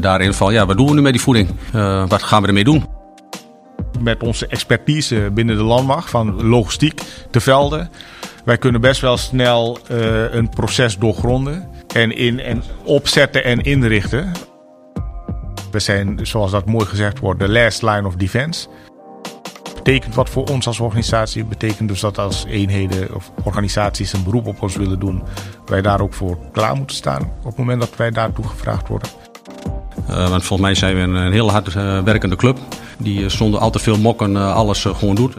daarin van, ja, wat doen we nu met die voeding? wat gaan we ermee doen? Met onze expertise binnen de landmacht van logistiek te velden. Wij kunnen best wel snel een proces doorgronden en, in, en opzetten en inrichten. We zijn, zoals dat mooi gezegd wordt, de last line of defense. Betekent wat voor ons als organisatie. Betekent dus dat als eenheden of organisaties een beroep op ons willen doen, wij daar ook voor klaar moeten staan op het moment dat wij daartoe gevraagd worden. Uh, want volgens mij zijn we een, een heel hard uh, werkende club. Die uh, zonder al te veel mokken alles gewoon doet.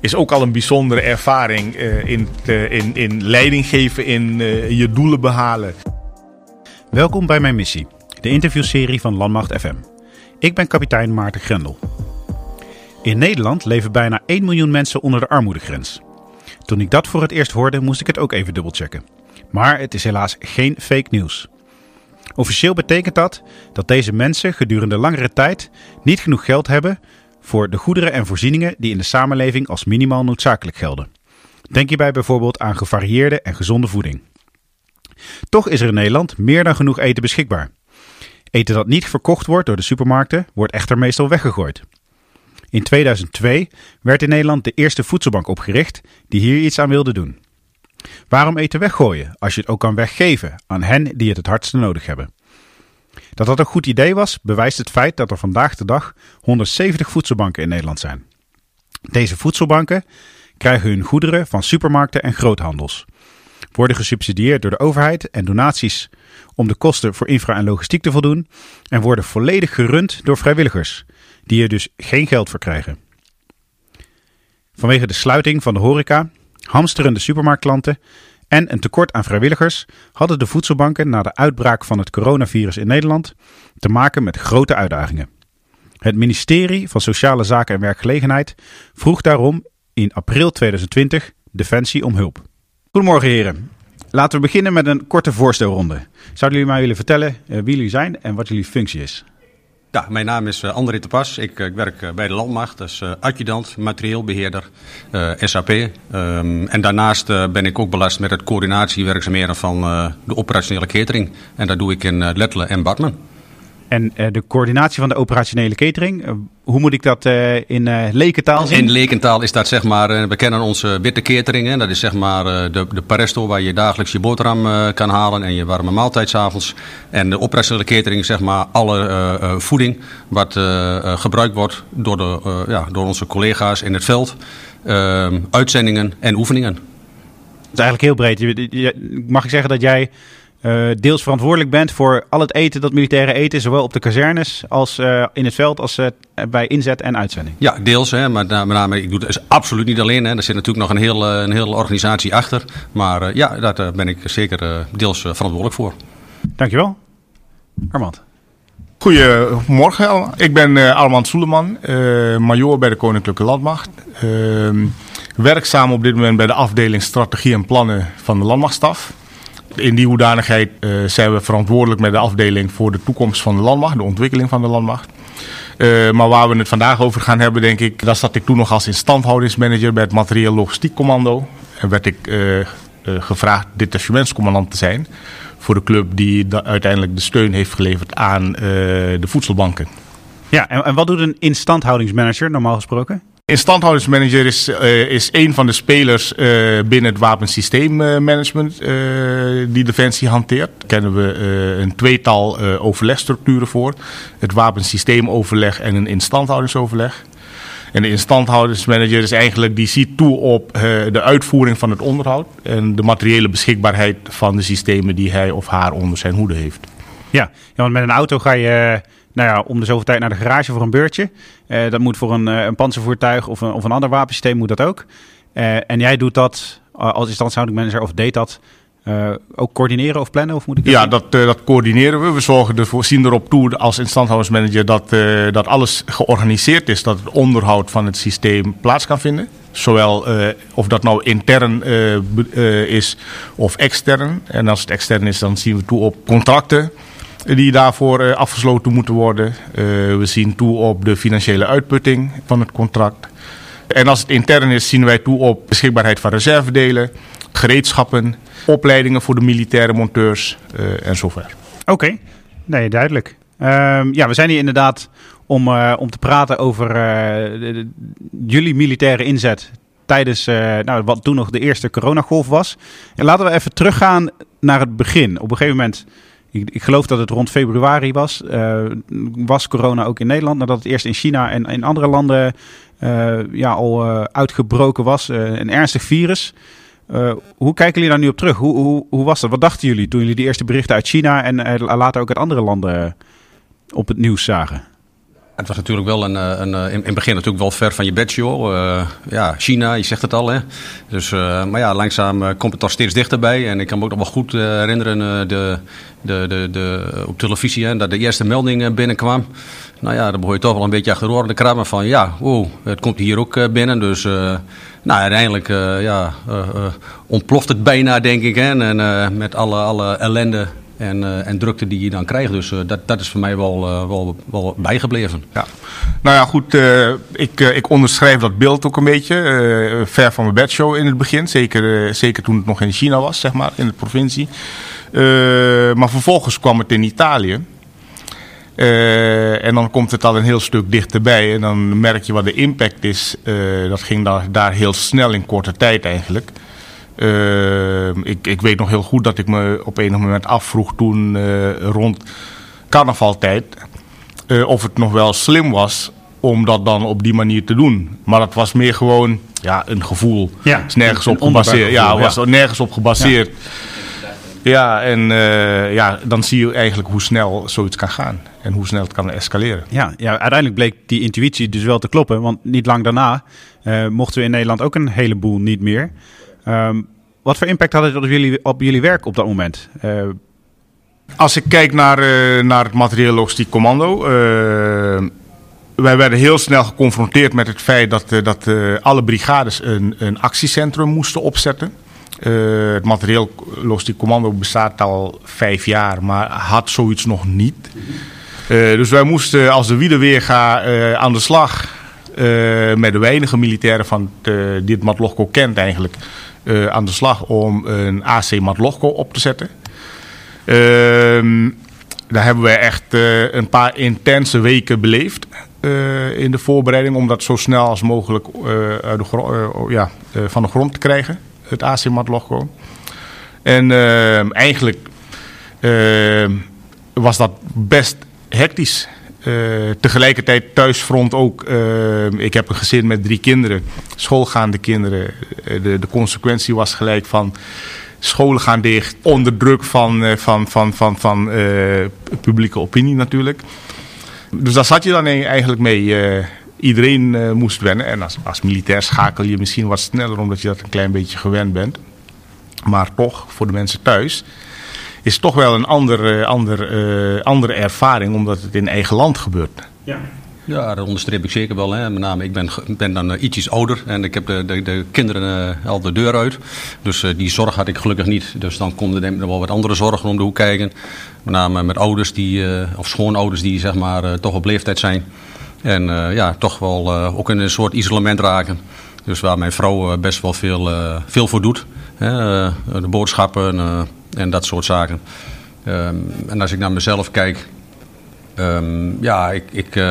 Is ook al een bijzondere ervaring in, in, in leiding geven, in je doelen behalen. Welkom bij mijn missie de interviewserie van Landmacht FM. Ik ben kapitein Maarten Grendel. In Nederland leven bijna 1 miljoen mensen onder de armoedegrens. Toen ik dat voor het eerst hoorde, moest ik het ook even dubbelchecken. Maar het is helaas geen fake nieuws. Officieel betekent dat dat deze mensen gedurende langere tijd niet genoeg geld hebben voor de goederen en voorzieningen die in de samenleving als minimaal noodzakelijk gelden. Denk hierbij bijvoorbeeld aan gevarieerde en gezonde voeding. Toch is er in Nederland meer dan genoeg eten beschikbaar. Eten dat niet verkocht wordt door de supermarkten, wordt echter meestal weggegooid. In 2002 werd in Nederland de eerste voedselbank opgericht die hier iets aan wilde doen. Waarom eten weggooien als je het ook kan weggeven aan hen die het het hardste nodig hebben? Dat dat een goed idee was, bewijst het feit dat er vandaag de dag 170 voedselbanken in Nederland zijn. Deze voedselbanken krijgen hun goederen van supermarkten en groothandels, worden gesubsidieerd door de overheid en donaties om de kosten voor infra en logistiek te voldoen en worden volledig gerund door vrijwilligers, die er dus geen geld voor krijgen. Vanwege de sluiting van de horeca, hamsterende supermarktklanten en een tekort aan vrijwilligers hadden de voedselbanken na de uitbraak van het coronavirus in Nederland te maken met grote uitdagingen. Het ministerie van Sociale Zaken en Werkgelegenheid vroeg daarom in april 2020 Defensie om hulp. Goedemorgen heren. Laten we beginnen met een korte voorstelronde. Zouden jullie mij willen vertellen uh, wie jullie zijn en wat jullie functie is? Mijn naam is uh, André de Pas. Ik, uh, ik werk bij de Landmacht als adjudant, materieelbeheerder, SAP. Um, en daarnaast ben ik ook belast met het coördinatiewerkzaamheden van de operationele catering. En dat doe ik in Lettelen en Badmen. En uh, de coördinatie van de operationele catering, uh, hoe moet ik dat uh, in lekentaal zien? In lekentaal is dat zeg maar, we kennen onze witte catering. Hè, dat is zeg maar de, de paresto waar je dagelijks je boterham kan halen en je warme maaltijd s'avonds. En de operationele catering is zeg maar alle voeding wat gebruikt wordt door, de, ja, door onze collega's in het veld. Ehm, uitzendingen en oefeningen. Dat is eigenlijk heel breed. Mag ik zeggen dat jij uh, deels verantwoordelijk bent voor al het eten dat militairen eten, zowel op de kazernes als uh, in het veld als uh, bij inzet en uitzending. Ja, deels, hè, maar met name, ik doe het absoluut niet alleen. Hè. Er zit natuurlijk nog een hele, een hele organisatie achter. Maar ja, daar ben ik zeker deels verantwoordelijk voor. Dankjewel. Armand. Goedemorgen, ik ben uh, Armand Soeleman, uh, major bij de Koninklijke Landmacht. Uh, werkzaam op dit moment bij de afdeling Strategie en Plannen van de Landmachtstaf. In die hoedanigheid uh, zijn we verantwoordelijk met de afdeling voor de toekomst van de landmacht, de ontwikkeling van de landmacht. Uh, maar waar we het vandaag over gaan hebben, denk ik, dat zat ik toen nog als instandhoudingsmanager bij het materieel logistiek commando. En werd ik uh, gevraagd detachementscommandant te zijn voor de club die uiteindelijk de steun heeft geleverd aan de voedselbanken. Ja, en wat doet een instandhoudingsmanager normaal gesproken? Instandhoudingsmanager is, uh, is een van de spelers uh, binnen het wapensysteemmanagement uh, die Defensie hanteert. Daar kennen we een tweetal overlegstructuren voor. Het wapensysteemoverleg en een instandhoudingsoverleg. En de instandhoudingsmanager is eigenlijk, die ziet toe op de uitvoering van het onderhoud. En de materiële beschikbaarheid van de systemen die hij of haar onder zijn hoede heeft. Ja, ja want met een auto ga je nou ja, om de zoveel tijd naar de garage voor een beurtje. Uh, dat moet voor een, uh, een panzervoertuig of een, of een ander wapensysteem moet dat ook. Uh, en jij doet dat als instandhoudingsmanager of deed dat ook coördineren of plannen? Of moet ik dat ja, dat, dat coördineren we. We zorgen ervoor, zien erop toe als instandhoudingsmanager dat, dat alles georganiseerd is. Dat het onderhoud van het systeem plaats kan vinden. Zowel of dat nou intern is of extern. En als het extern is, dan zien we toe op contracten die daarvoor uh, afgesloten moeten worden. Uh, we zien toe op de financiële uitputting van het contract. En als het intern is, zien wij toe op beschikbaarheid van reservedelen, gereedschappen, opleidingen voor de militaire monteurs uh, en zover. Oké, okay. nee, duidelijk. Ehm, ja, we zijn hier inderdaad om, om te praten over jullie militaire inzet tijdens nou, wat toen nog de eerste coronagolf was. En laten we even teruggaan naar het begin. Op een gegeven moment ik, geloof dat het rond februari was. Uh, was corona ook in Nederland. Nadat het eerst in China en in andere landen uh, ja, al uh, uitgebroken was. een ernstig virus. hoe kijken jullie daar nu op terug? Hoe, hoe, hoe, was dat? Wat dachten jullie toen jullie de eerste berichten uit China en later ook uit andere landen op het nieuws zagen? Het was natuurlijk wel een, een, in het begin natuurlijk wel ver van je bed, joh. Uh, ja, China, je zegt het al, hè. Dus, maar ja, langzaam komt het toch steeds dichterbij. En ik kan me ook nog wel goed herinneren, de, de, de, de, op televisie, hè, dat de eerste melding binnenkwam. Nou ja, dan begon je toch wel een beetje achter de krabben van, ja, wow, het komt hier ook binnen. Dus, nou, uiteindelijk, ja, ontploft het bijna, denk ik, hè. En met alle, alle ellende en, uh, en drukte die je dan krijgt. Dus uh, dat, dat is voor mij wel, uh, wel, wel bijgebleven. Ja. Nou ja, goed. ik, ik onderschrijf dat beeld ook een beetje. ver van mijn bedshow in het begin. Zeker, zeker toen het nog in China was, zeg maar, in de provincie. maar vervolgens kwam het in Italië. en dan komt het al een heel stuk dichterbij. En dan merk je wat de impact is. dat ging daar, daar heel snel in korte tijd eigenlijk. Uh, ik, ik weet nog heel goed dat ik me op een moment afvroeg toen uh, rond carnavaltijd uh, of het nog wel slim was om dat dan op die manier te doen. Maar dat was meer gewoon ja, een gevoel. Ja, is nergens op gebaseerd. Ja, was ja. nergens op gebaseerd. Ja, ja en ja, dan zie je eigenlijk hoe snel zoiets kan gaan. En hoe snel het kan escaleren. Ja, ja uiteindelijk bleek die intuïtie dus wel te kloppen. Want niet lang daarna mochten we in Nederland ook een heleboel niet meer. Um, wat voor impact had het op jullie, op jullie werk op dat moment? Uh... Als ik kijk naar, uh, naar het materieel logistiek commando. Uh, wij werden heel snel geconfronteerd met het feit dat, dat alle brigades een, een actiecentrum moesten opzetten. het materieel logistiek commando bestaat al vijf jaar, maar had zoiets nog niet. dus wij moesten als de Wiedeweerga aan de slag met de weinige militairen van het, die het Matlogco kent eigenlijk uh, aan de slag om een AC Matlochko op te zetten. Uh, daar hebben we echt uh, een paar intense weken beleefd uh, in de voorbereiding om dat zo snel als mogelijk uit de ja, van de grond te krijgen, het AC Matlochko. En ehm, eigenlijk ehm, was dat best hectisch. Uh, tegelijkertijd thuisfront ook. Uh, ik heb een gezin met drie kinderen, schoolgaande kinderen. Uh, de, de consequentie was gelijk van scholen gaan dicht, onder druk van, van, van, van, van publieke opinie natuurlijk. Dus daar zat je dan eigenlijk mee. iedereen moest wennen. En als, als militair schakel je misschien wat sneller omdat je dat een klein beetje gewend bent. Maar toch, voor de mensen thuis is toch wel een ander, ander, uh, andere ervaring, omdat het in eigen land gebeurt. Ja. Ja, dat onderstreep ik zeker wel. Hè. Met name, ik ben, ben dan uh, ietsjes ouder en ik heb de, de, de kinderen uh, al de deur uit. Dus uh, die zorg had ik gelukkig niet. Dus dan konden er wel wat andere zorgen om de hoek kijken. Met name met ouders, die, of schoonouders die zeg maar toch op leeftijd zijn. En ja, toch wel ook in een soort isolement raken. Dus waar mijn vrouw best wel veel, veel voor doet. Hè. de boodschappen en dat soort zaken. Um, en als ik naar mezelf kijk, um, ja, ik, ik, uh,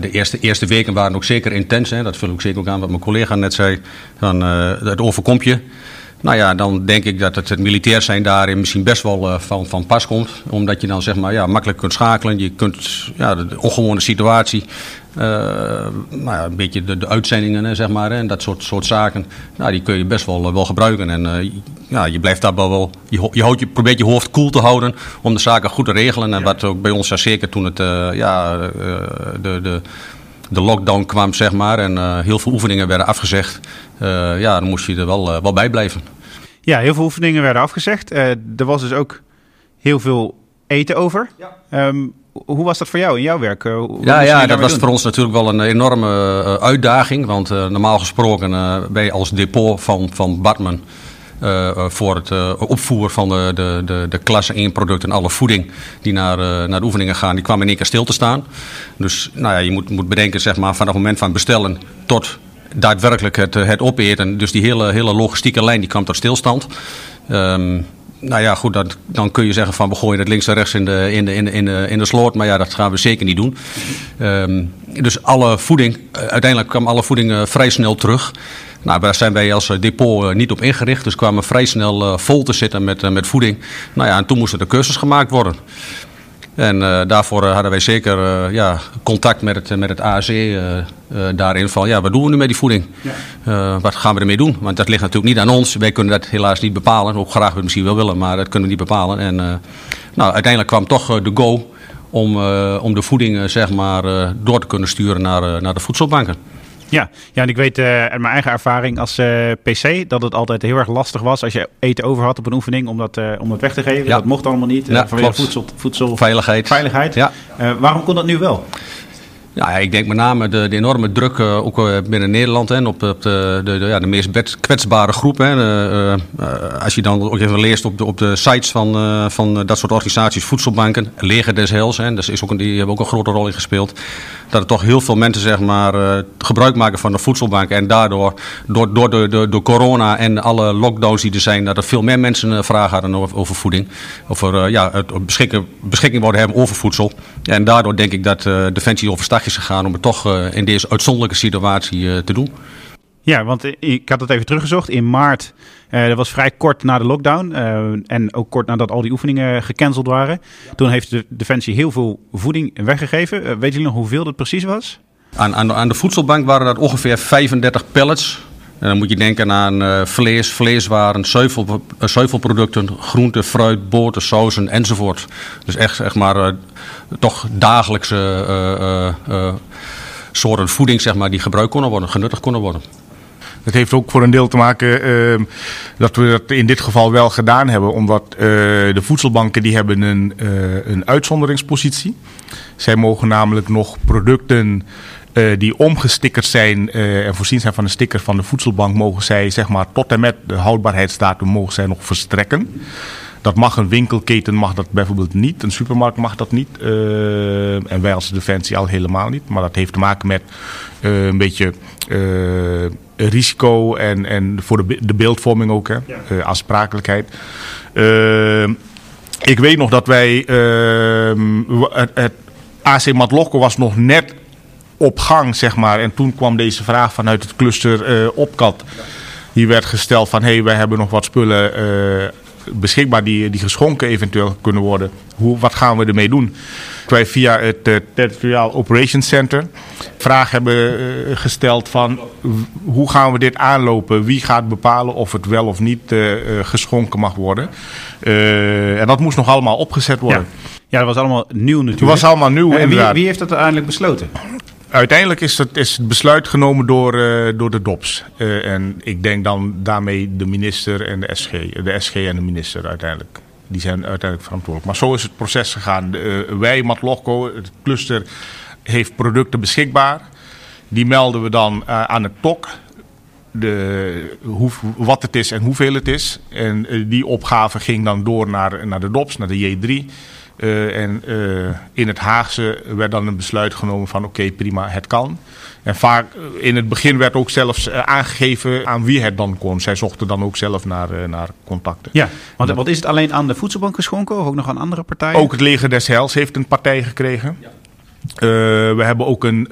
de eerste, eerste weken waren ook zeker intens. Hè. Dat vul ik zeker ook aan wat mijn collega net zei. Van, uh, het overkomt je. Nou ja, dan denk ik dat het, het militair zijn daarin misschien best wel uh, van, van pas komt. Omdat je dan zeg maar ja, makkelijk kunt schakelen. Je kunt ja, de, ongewone situatie nou ja, een beetje de, de uitzendingen zeg maar, en dat soort, soort zaken, nou, die kun je best wel, wel gebruiken. En uh, ja, je blijft daar wel, wel je, je, houdt, je probeert je hoofd koel te houden om de zaken goed te regelen. En wat ook bij ons ja, zeker toen het, uh, ja, de, de, de lockdown kwam, zeg maar, en heel veel oefeningen werden afgezegd, ja, dan moest je er wel, wel bij blijven. Ja, heel veel oefeningen werden afgezegd. er was dus ook heel veel eten over. Ja. Um, hoe was dat voor jou in jouw werk? Eh, ja, ja dat was voor ons natuurlijk wel een enorme uh, uitdaging. Want uh, normaal gesproken ben je als depot van, van Batman... voor het opvoer van de, de, de, de klasse 1 producten en alle voeding die naar, naar de oefeningen gaan, die kwam in één keer stil te staan. Dus nou ja, je moet, moet bedenken, zeg maar, van het moment van bestellen tot daadwerkelijk het, het opeten. Dus die hele, hele logistieke lijn die kwam tot stilstand. Um, Nou ja, goed, dan, kun je zeggen van we gooien het links en rechts in de, in de, in de, in de, in de sloot. Maar ja, dat gaan we zeker niet doen. Um, dus alle voeding, uiteindelijk kwam alle voeding uh, vrij snel terug. Nou, daar zijn wij als depot uh, niet op ingericht. Dus kwamen vrij snel vol te zitten met, met voeding. Nou ja, en toen moesten de cursus gemaakt worden. En uh, daarvoor hadden wij zeker uh, ja, contact met het, met het ASC uh, daarin van ja, wat doen we nu met die voeding? Ja. wat gaan we ermee doen? Want dat ligt natuurlijk niet aan ons. Wij kunnen dat helaas niet bepalen. Ook graag we het misschien wel willen, maar dat kunnen we niet bepalen. En nou, uiteindelijk kwam toch de go om, om de voeding zeg maar, door te kunnen sturen naar, naar de voedselbanken. Ja, ja en ik weet uh, uit mijn eigen ervaring als uh, PC dat het altijd heel erg lastig was als je eten over had op een oefening om dat, uh, om dat weg te geven. Ja. Dat mocht allemaal niet ja, vanwege voedsel, voedsel, veiligheid. veiligheid. Ja. waarom kon dat nu wel? Ja, ik denk met name de, de enorme druk uh, ook uh, binnen Nederland en op, de, de, ja, de meest kwetsbare groep. Hè. Uh, als je dan ook even leest op de, op de sites van, van dat soort organisaties, voedselbanken, Leger des Heils, hè, dat is ook een, die hebben ook een grote rol in gespeeld. Dat er toch heel veel mensen zeg maar, gebruik maken van de voedselbank. En daardoor, door, door, de, de, corona en alle lockdowns die er zijn, dat er veel meer mensen vragen hadden over, over voeding. Over ja, het beschikking, beschikking worden hebben over voedsel. En daardoor denk ik dat Defensie overstag is gegaan om het toch uh, in deze uitzonderlijke situatie uh, te doen. Ja, want ik had het even teruggezocht. In maart, uh, dat was vrij kort na de lockdown. en ook kort nadat al die oefeningen gecanceld waren. Toen heeft de Defensie heel veel voeding weggegeven. weet jullie nog hoeveel dat precies was? Aan, aan, aan de voedselbank waren dat ongeveer 35 pallets en dan moet je denken aan uh, vlees, vleeswaren, uh, zuivelproducten, groente, fruit, boter, sauzen enzovoort. Dus echt, echt maar uh, toch dagelijkse soorten voeding zeg maar, die gebruikt konden worden, genuttigd konden worden. Het heeft ook voor een deel te maken uh, dat we dat in dit geval wel gedaan hebben. Omdat uh, de voedselbanken die hebben een, uh, een uitzonderingspositie. Zij mogen namelijk nog producten uh, die omgestickerd zijn uh, en voorzien zijn van een sticker van de voedselbank, mogen zij zeg maar tot en met de houdbaarheidsdatum mogen zij nog verstrekken. Dat mag een winkelketen mag dat bijvoorbeeld niet, een supermarkt mag dat niet. Uh, en wij als Defensie al helemaal niet. Maar dat heeft te maken met een beetje risico en, en voor de, de beeldvorming ook, hè, ja. aansprakelijkheid. ik weet nog dat wij ehm, het, het AC Matlokko was nog net op gang, zeg maar. En toen kwam deze vraag vanuit het cluster uh, Opkat. Hier werd gesteld van, hé, hey, wij hebben nog wat spullen uh, beschikbaar die, die geschonken eventueel kunnen worden. Hoe, wat gaan we ermee doen? Wij via het uh, Territoriaal Operations Center vraag hebben uh, gesteld van hoe gaan we dit aanlopen? Wie gaat bepalen of het wel of niet uh, geschonken mag worden? en dat moest nog allemaal opgezet worden. Ja. ja, dat was allemaal nieuw natuurlijk. Het was allemaal nieuw, en wie, wie, heeft dat uiteindelijk besloten? Uiteindelijk is het, is het besluit genomen door, uh, door de DOPS. Uh, en ik denk dan daarmee de minister en de SG. De SG en de minister uiteindelijk. Die zijn uiteindelijk verantwoordelijk. Maar zo is het proces gegaan. Uh, wij, Matlogco, het cluster, heeft producten beschikbaar. Die melden we dan aan het TOC. De, hoe, wat het is en hoeveel het is. En die opgave ging dan door naar, naar de DOPS, naar de J3. Uh, en uh, in het Haagse werd dan een besluit genomen van oké, okay, prima, het kan. En vaak in het begin werd ook zelfs uh, aangegeven aan wie het dan kon. Zij zochten dan ook zelf naar, naar contacten. Ja, want wat is het alleen aan de voedselbank geschonken of ook nog aan andere partijen? Ook het leger des Heils heeft een partij gekregen. Ja. we hebben ook een,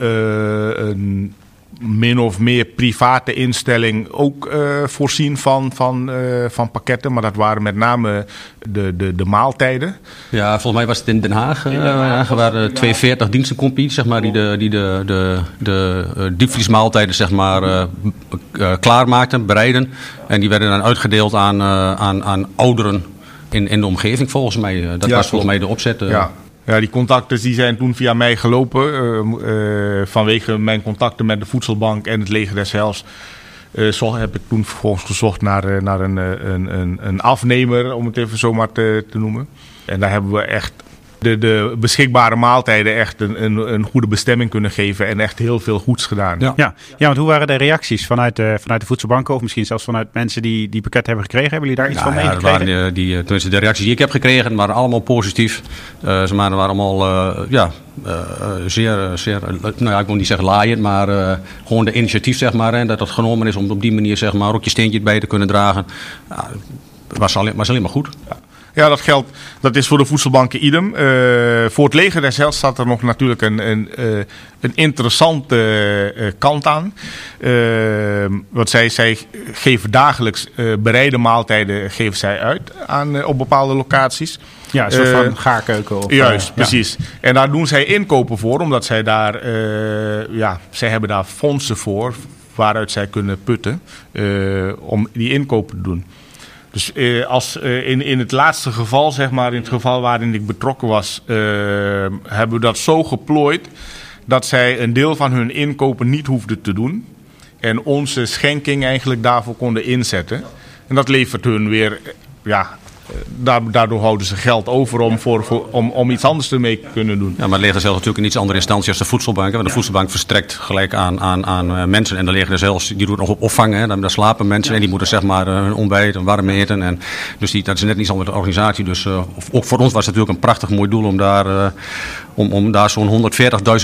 een min of meer private instelling ook uh, voorzien van, van, uh, van pakketten. Maar dat waren met name de, de, de maaltijden. Ja, volgens mij was het in Den Haag. Uh, er waren 42 dienstencompie, zeg maar, die de, die de, de, de diepvriesmaaltijden zeg maar, klaarmaakten, bereiden. En die werden dan uitgedeeld aan, aan, aan ouderen in, in de omgeving volgens mij. dat ja, was volgens mij de opzet. Ja. Ja, die contacten die zijn toen via mij gelopen. Uh, uh, vanwege mijn contacten met de voedselbank en het leger des Heils. Uh, zo heb ik toen vervolgens gezocht naar, naar een, een, een, een afnemer, om het even zo maar te, te noemen. En daar hebben we echt de, de beschikbare maaltijden echt een, een, een, goede bestemming kunnen geven en echt heel veel goeds gedaan. Ja, ja. ja want hoe waren de reacties vanuit de, vanuit de voedselbanken of misschien zelfs vanuit mensen die die pakket hebben gekregen? Hebben jullie daar iets van meegekregen? Ja, waren die, tenminste de reacties die ik heb gekregen waren allemaal positief. Uh, ze waren allemaal uh, ja, uh, zeer, zeer, nou ja, ik wil niet zeggen laaiend, maar gewoon de initiatief zeg maar. En dat het genomen is om op die manier zeg maar ook je steentje bij te kunnen dragen. was, alleen, was alleen maar goed. Ja. Ja, dat geldt. Dat is voor de voedselbanken idem. Eh, voor het leger Heils staat er nog natuurlijk een, een, uh, een interessante uh, kant aan. wat zij, zij geven dagelijks bereide maaltijden geven zij uit aan, op bepaalde locaties. Ja, een soort van gaarkeuken. Of, juist, precies. Ja. En daar doen zij inkopen voor, omdat zij daar, ja, zij hebben daar fondsen voor waaruit zij kunnen putten om die inkopen te doen. Dus eh, als, eh, in, in het laatste geval, zeg maar, in het geval waarin ik betrokken was, eh, hebben we dat zo geplooid dat zij een deel van hun inkopen niet hoefden te doen. En onze schenking eigenlijk daarvoor konden inzetten. En dat levert hun weer ja, daardoor houden ze geld over om, voor, voor, om, om iets anders ermee te kunnen doen. Ja, maar het ligt er zelfs natuurlijk in iets andere instantie als de voedselbank. Want de voedselbank verstrekt gelijk aan, aan, aan uh, mensen. En dan liggen er zelfs, die doen nog op opvangen. Hè. Dan, slapen mensen en die moeten zeg maar hun ontbijt en warm eten. En, dus die, dat is net niet zo'n organisatie. Dus uh, ook voor ons was het natuurlijk een prachtig mooi doel om daar, uh, om, om daar zo'n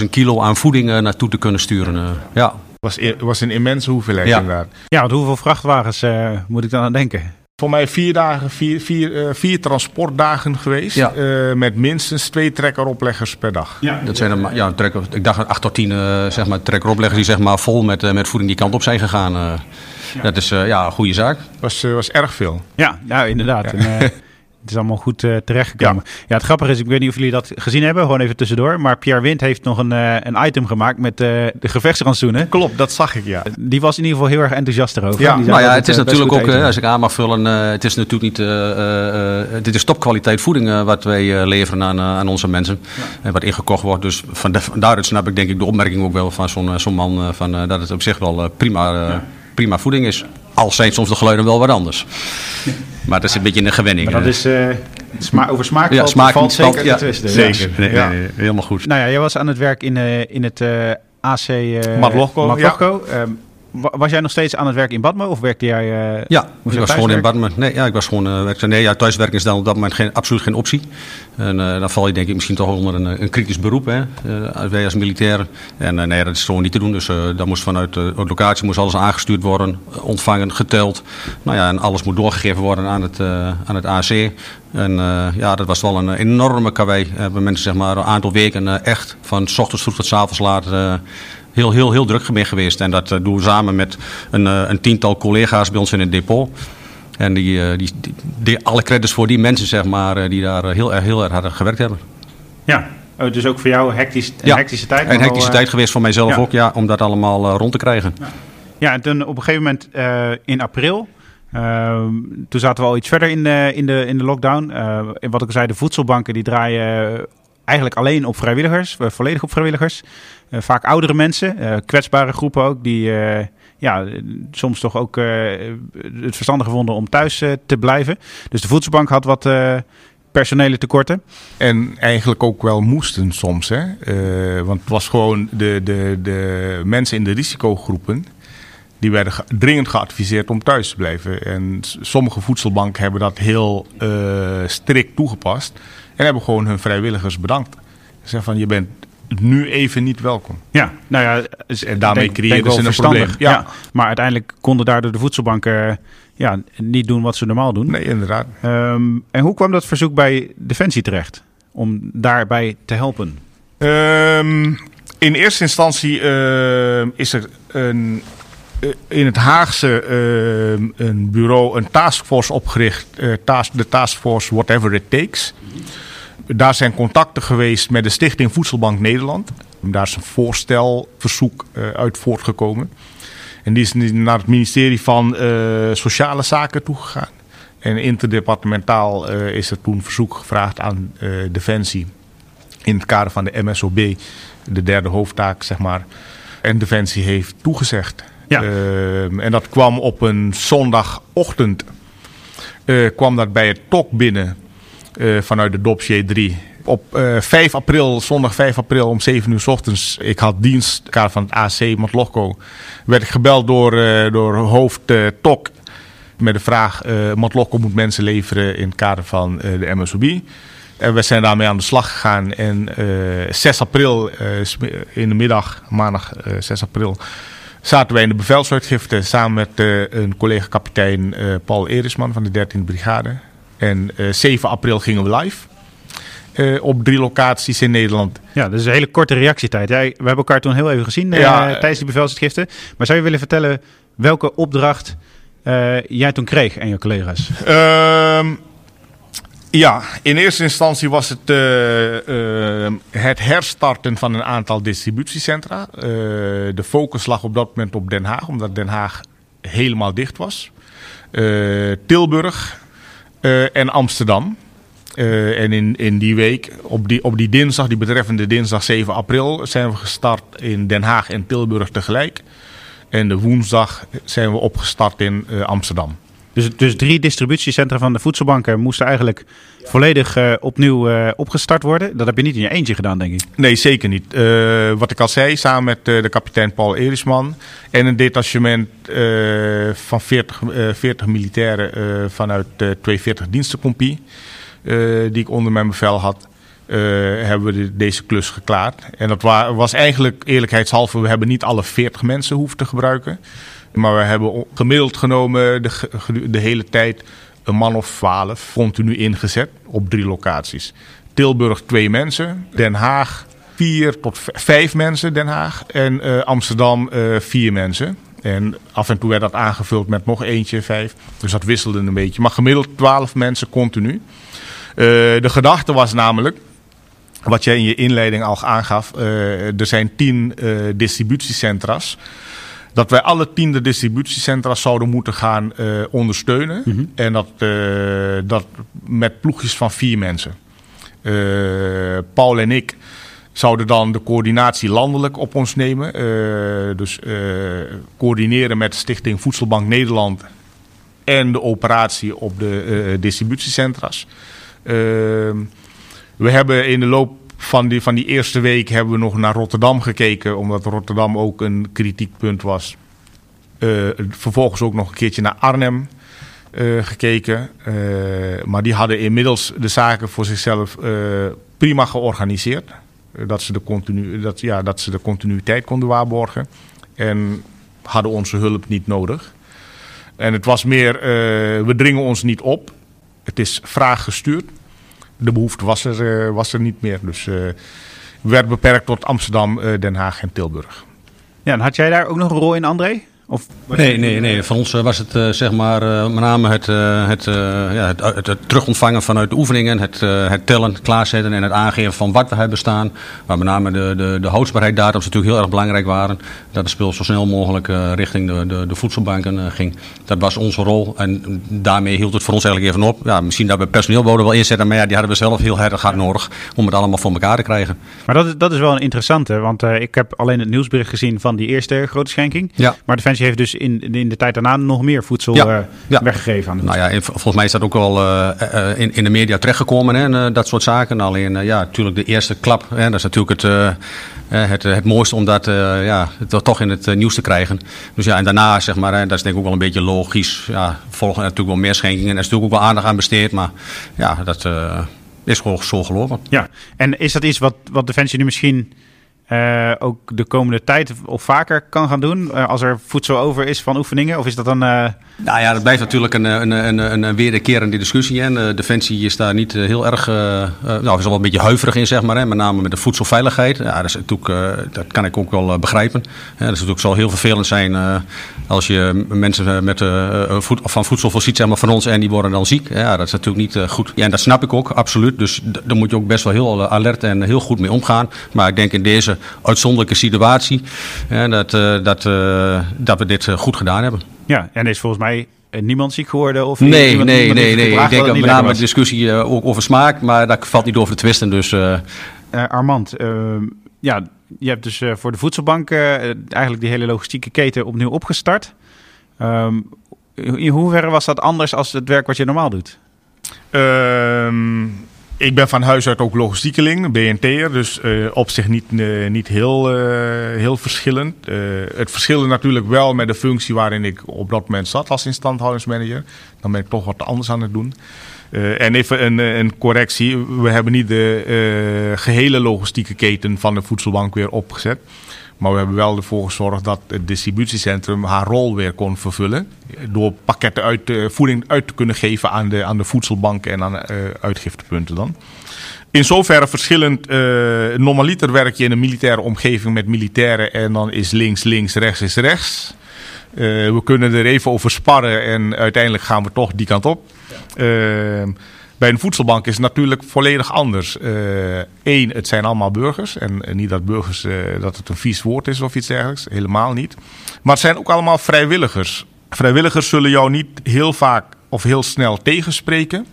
140.000 kilo aan voeding naartoe te kunnen sturen. ja. Was, was een immense hoeveelheid ja. inderdaad. Ja, want hoeveel vrachtwagens moet ik dan aan denken? Voor mij vier, dagen, vier, vier, uh, vier transportdagen geweest. Ja. Uh, met minstens twee trekkeropleggers per dag. Ja, dat zijn er, ja, trekker, ik dacht acht tot tien uh, zeg maar, trekkeropleggers die zeg maar, vol met, met voeding die kant op zijn gegaan. Ja. Dat is ja, een goede zaak. Was, was erg veel. Ja, nou, inderdaad. Ja. En, het is allemaal goed uh, terechtgekomen. Ja. ja, het grappige is, ik weet niet of jullie dat gezien hebben, gewoon even tussendoor. Maar Pierre Wind heeft nog een, uh, een item gemaakt met uh, de gevechtsrantsoenen. Klopt, dat zag ik, ja. Die was in ieder geval heel erg enthousiast erover. Ja, nou ja, het is natuurlijk ook, als ik aan mag vullen, het is natuurlijk niet, dit is topkwaliteit voeding wat wij leveren aan, aan onze mensen. Ja. En wat ingekocht wordt. Dus van de, daaruit snap ik denk ik de opmerking ook wel van zo'n zo'n man, van, dat het op zich wel prima, ja. prima voeding is. Al zijn soms de geluiden wel wat anders. Maar dat is een beetje een gewenning. Maar dat is, uh, sma over smaak ja, smaak valt zeker ja, te twisten. Zeker, nee, ja. nee, nee, helemaal goed. Nou ja, jij was aan het werk in, uh, in het uh, AC uh. Ja. Um, was jij nog steeds aan het werk in Badme of werkte jij? Uh, ja, ik was gewoon in Badme. Nee, ja, ik was gewoon uh, werkzaam. Nee, ja, thuiswerken is dan op dat moment geen, absoluut geen optie. En uh, dan val je denk ik misschien toch onder een, een kritisch beroep, hè, wij als militair. En nee, dat is gewoon niet te doen. Dus dat moest vanuit de locatie moest alles aangestuurd worden, ontvangen, geteld. Nou ja, en alles moet doorgegeven worden aan het, aan het AC. En ja, dat was wel een enorme karwei. hebben mensen zeg maar een aantal weken echt van s ochtends vroeg tot s avonds laat heel, heel, heel druk mee geweest. En dat doen we samen met een, een tiental collega's bij ons in het depot. En die, die, die, die alle credits voor die mensen, zeg maar, die daar heel, erg, heel erg hard gewerkt hebben. Ja, dus ook voor jou hectisch, een ja, hectische tijd? Een hectische wel, tijd geweest voor mijzelf ja. ook, ja, om dat allemaal uh, rond te krijgen. Ja, ja en toen op een gegeven moment uh, in april, uh, toen zaten we al iets verder in de, in de, in de lockdown. en wat ik al zei, de voedselbanken die draaien eigenlijk alleen op vrijwilligers, volledig op vrijwilligers. Uh, vaak oudere mensen, uh, kwetsbare groepen ook, die ja, soms toch ook het verstandig gevonden om thuis te blijven. Dus de voedselbank had wat personele tekorten. En eigenlijk ook wel moesten soms, hè? want het was gewoon de, de, de mensen in de risicogroepen. Die werden dringend geadviseerd om thuis te blijven. En sommige voedselbanken hebben dat heel strikt toegepast. En hebben gewoon hun vrijwilligers bedankt. Ze zeggen van je bent nu even niet welkom. Ja, nou ja, en daarmee creëren ze een probleem. Ja. ja. maar uiteindelijk konden daardoor de voedselbanken ja, niet doen wat ze normaal doen. Nee, inderdaad. Um, en hoe kwam dat verzoek bij Defensie terecht om daarbij te helpen? Um, in eerste instantie uh, is er een, uh, in het Haagse uh, een bureau, een taskforce opgericht, task, de taskforce Whatever It Takes. Daar zijn contacten geweest met de Stichting Voedselbank Nederland. Daar is een voorstelverzoek uh, uit voortgekomen. En die is naar het ministerie van uh, Sociale Zaken toegegaan. En interdepartementaal uh, is er toen verzoek gevraagd aan Defensie. In het kader van de MSOB, de derde hoofdtaak, zeg maar. En Defensie heeft toegezegd. Ja. en dat kwam op een zondagochtend. kwam dat bij het TOK binnen uh, vanuit de dossier 3. Op uh, eh, 5 april, zondag 5 april om 7 uur s ochtends, ik had dienst van het AC Motlocco, werd ik gebeld door, uh, door hoofd TOK met de vraag, Motlocco moet mensen leveren in het kader van de MSOB. En we zijn daarmee aan de slag gegaan en 6 april, in de middag, maandag 6 april, zaten wij in de bevelsuitgifte samen met een collega-kapitein Paul Erisman van de 13e Brigade. En 7 april gingen we live. op drie locaties in Nederland. Ja, dat is een hele korte reactietijd. we hebben elkaar toen heel even gezien tijdens die bevelsuitgifte. Maar zou je willen vertellen welke opdracht jij toen kreeg en je collega's? Ehm, ja, in eerste instantie was het uh, het herstarten van een aantal distributiecentra. De focus lag op dat moment op Den Haag, omdat Den Haag helemaal dicht was. Tilburg en Amsterdam. en in, in die week, op die, op die dinsdag, die betreffende dinsdag 7 april, zijn we gestart in Den Haag en Tilburg tegelijk. En de woensdag zijn we opgestart in Amsterdam. Dus, dus drie distributiecentra van de voedselbanken moesten eigenlijk volledig uh, opnieuw uh, opgestart worden. Dat heb je niet in je eentje gedaan, denk ik. Nee, zeker niet. Uh, wat ik al zei, samen met de kapitein Paul Erisman en een detachement van 40, 40 militairen vanuit de 240 dienstencompie, die ik onder mijn bevel had. hebben we deze klus geklaard. En dat was eigenlijk eerlijkheidshalve, we hebben niet alle 40 mensen hoeven te gebruiken. Maar we hebben gemiddeld genomen de, de hele tijd een man of twaalf continu ingezet op drie locaties. Tilburg twee mensen, Den Haag vier tot vijf mensen, Den Haag. En uh, Amsterdam uh, vier mensen. En af en toe werd dat aangevuld met nog eentje, vijf. Dus dat wisselde een beetje. Maar gemiddeld twaalf mensen continu. Uh, de gedachte was namelijk, wat jij in je inleiding al aangaf, er zijn tien distributiecentra's dat wij alle tiende distributiecentra zouden moeten gaan uh, ondersteunen. Mhm. En dat, uh, dat met ploegjes van vier mensen. Uh, Paul en ik zouden dan de coördinatie landelijk op ons nemen. dus coördineren met Stichting Voedselbank Nederland en de operatie op de distributiecentra's. we hebben in de loop van die, van die eerste week hebben we nog naar Rotterdam gekeken, omdat Rotterdam ook een kritiekpunt was. Uh, vervolgens ook nog een keertje naar Arnhem uh, gekeken. Uh, maar die hadden inmiddels de zaken voor zichzelf prima georganiseerd. dat, ze de continu, dat, ja, dat ze de continuïteit konden waarborgen. En hadden onze hulp niet nodig. En het was meer, we dringen ons niet op. Het is vraaggestuurd de behoefte was er, eh, was er niet meer. Dus uh, werd beperkt tot Amsterdam, eh, Den Haag en Tilburg. Ja, en had jij daar ook nog een rol in, André? Of nee, nee, nee. Voor ons was het zeg maar uh, met name het, uh, het, ja, het, het, het, terugontvangen vanuit de oefeningen, het, het tellen, klaarzetten en het aangeven van wat we hebben staan. Waar met name de, de, de houdbaarheidsdatums natuurlijk heel erg belangrijk waren. Dat het spul zo snel mogelijk richting de, de, de voedselbanken ging. Dat was onze rol en daarmee hield het voor ons eigenlijk even op. Ja, misschien dat we personeel wel inzetten, maar ja, die hadden we zelf heel erg hard nodig om het allemaal voor elkaar te krijgen. Maar dat is, dat is wel een interessante, want ik heb alleen het nieuwsbericht gezien van die eerste grote schenking. Ja. Maar de heeft dus in, in de tijd daarna nog meer voedsel ja. Uh, weggegeven aan de Nou ja, volgens mij is dat ook wel uh, in, in de media terechtgekomen, hè, dat soort zaken. Alleen, ja, natuurlijk de eerste klap, hè, dat is natuurlijk het, het, het mooiste om dat ja, toch in het nieuws te krijgen. Dus ja, en daarna, zeg maar, hè, dat is denk ik ook wel een beetje logisch. Ja, volgen natuurlijk wel meer schenkingen. Er is natuurlijk ook wel aandacht aan besteed, maar ja, dat is gewoon zo gelopen. Ja, en is dat iets wat, wat Defensie nu misschien uh, ook de komende tijd of vaker kan gaan doen? Uh, als er voedsel over is van oefeningen? Of is dat dan. Uh... Nou ja, dat blijft natuurlijk een, een, een, een, een wederkerende discussie. En Defensie is daar niet heel erg. nou, is wel een beetje huiverig in, zeg maar. Hè, met name met de voedselveiligheid. Ja, dat, is natuurlijk, dat kan ik ook wel begrijpen. Ja, dat is natuurlijk zal heel vervelend zijn als je mensen met, voed, van voedsel voorziet, zeg maar, van ons. en die worden dan ziek. Ja, dat is natuurlijk niet goed. Ja, en dat snap ik ook, absoluut. Dus daar moet je ook best wel heel alert en heel goed mee omgaan. Maar ik denk in deze uitzonderlijke situatie. dat, uh, dat, uh, dat we dit eh, goed gedaan hebben. Ja, en is volgens mij niemand ziek geworden? Of nee, nee, nee, nee. Ik denk dat met name een discussie ook over smaak, maar dat valt niet over te twisten. Dus, Armand, ehm, ja, je hebt dus voor de voedselbank eigenlijk die hele logistieke keten opnieuw opgestart. Um, in hoeverre was dat anders als het werk wat je normaal doet? Ehm, ik ben van huis uit ook logistiekeling, BNT'er, dus uh, op zich niet, uh, niet heel, uh, heel verschillend. het verschilde natuurlijk wel met de functie waarin ik op dat moment zat als instandhoudingsmanager. Dan ben ik toch wat anders aan het doen. en even een, een correctie, we hebben niet de gehele logistieke keten van de voedselbank weer opgezet. Maar we hebben wel ervoor gezorgd dat het distributiecentrum haar rol weer kon vervullen. Door pakketten uit, voeding uit te kunnen geven aan de, aan de voedselbanken en aan uh, uitgiftepunten dan. In zoverre verschillend. Uh, normaliter werk je in een militaire omgeving met militairen en dan is links links, rechts is rechts. Uh, we kunnen er even over sparren en uiteindelijk gaan we toch die kant op. Uh, bij een voedselbank is het natuurlijk volledig anders. Eén, het zijn allemaal burgers. En, en niet dat burgers dat het een vies woord is of iets dergelijks. Helemaal niet. Maar het zijn ook allemaal vrijwilligers. Vrijwilligers zullen jou niet heel vaak of heel snel tegenspreken.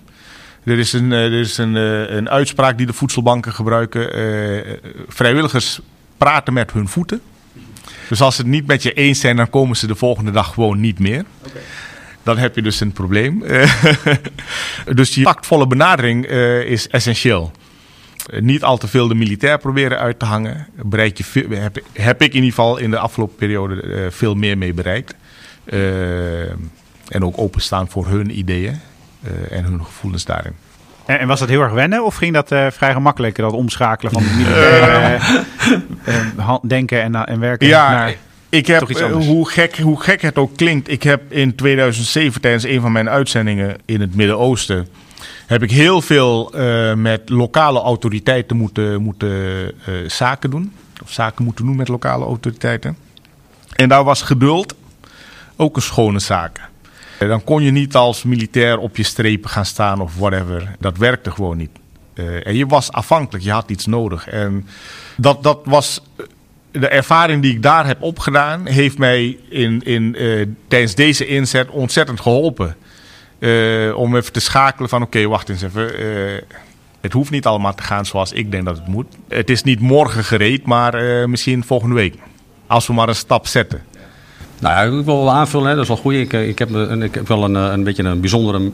Er is een, er is een, een uitspraak die de voedselbanken gebruiken. vrijwilligers praten met hun voeten. Dus als ze het niet met je eens zijn, dan komen ze de volgende dag gewoon niet meer. Dan heb je dus een probleem. dus die tactvolle benadering uh, is essentieel. Uh, niet al te veel de militair proberen uit te hangen. Bereik je heb, heb, ik in ieder geval in de afgelopen periode uh, veel meer mee bereikt. en ook openstaan voor hun ideeën en hun gevoelens daarin. En, was dat heel erg wennen of ging dat uh, vrij gemakkelijk, dat omschakelen van militair uh, denken en, en werken ja, naar ik heb, hoe, gek, hoe gek het ook klinkt, ik heb in 2007 tijdens een van mijn uitzendingen in het Midden-Oosten... heb ik heel veel met lokale autoriteiten moeten, moeten zaken doen. Of zaken moeten doen met lokale autoriteiten. En daar was geduld ook een schone zaak. Eh, dan kon je niet als militair op je strepen gaan staan of whatever. Dat werkte gewoon niet. Uh, en je was afhankelijk, je had iets nodig. En dat, dat was. Eh, de ervaring die ik daar heb opgedaan, heeft mij in, in, uh, tijdens deze inzet ontzettend geholpen. Uh, om even te schakelen van oké, wacht eens even. het hoeft niet allemaal te gaan zoals ik denk dat het moet. Het is niet morgen gereed, maar misschien volgende week. Als we maar een stap zetten. Nou ja, ik wil wel aanvullen, hè, dat is wel goed. Ik, eh, ik, heb, ik heb wel een, eh, een beetje een bijzondere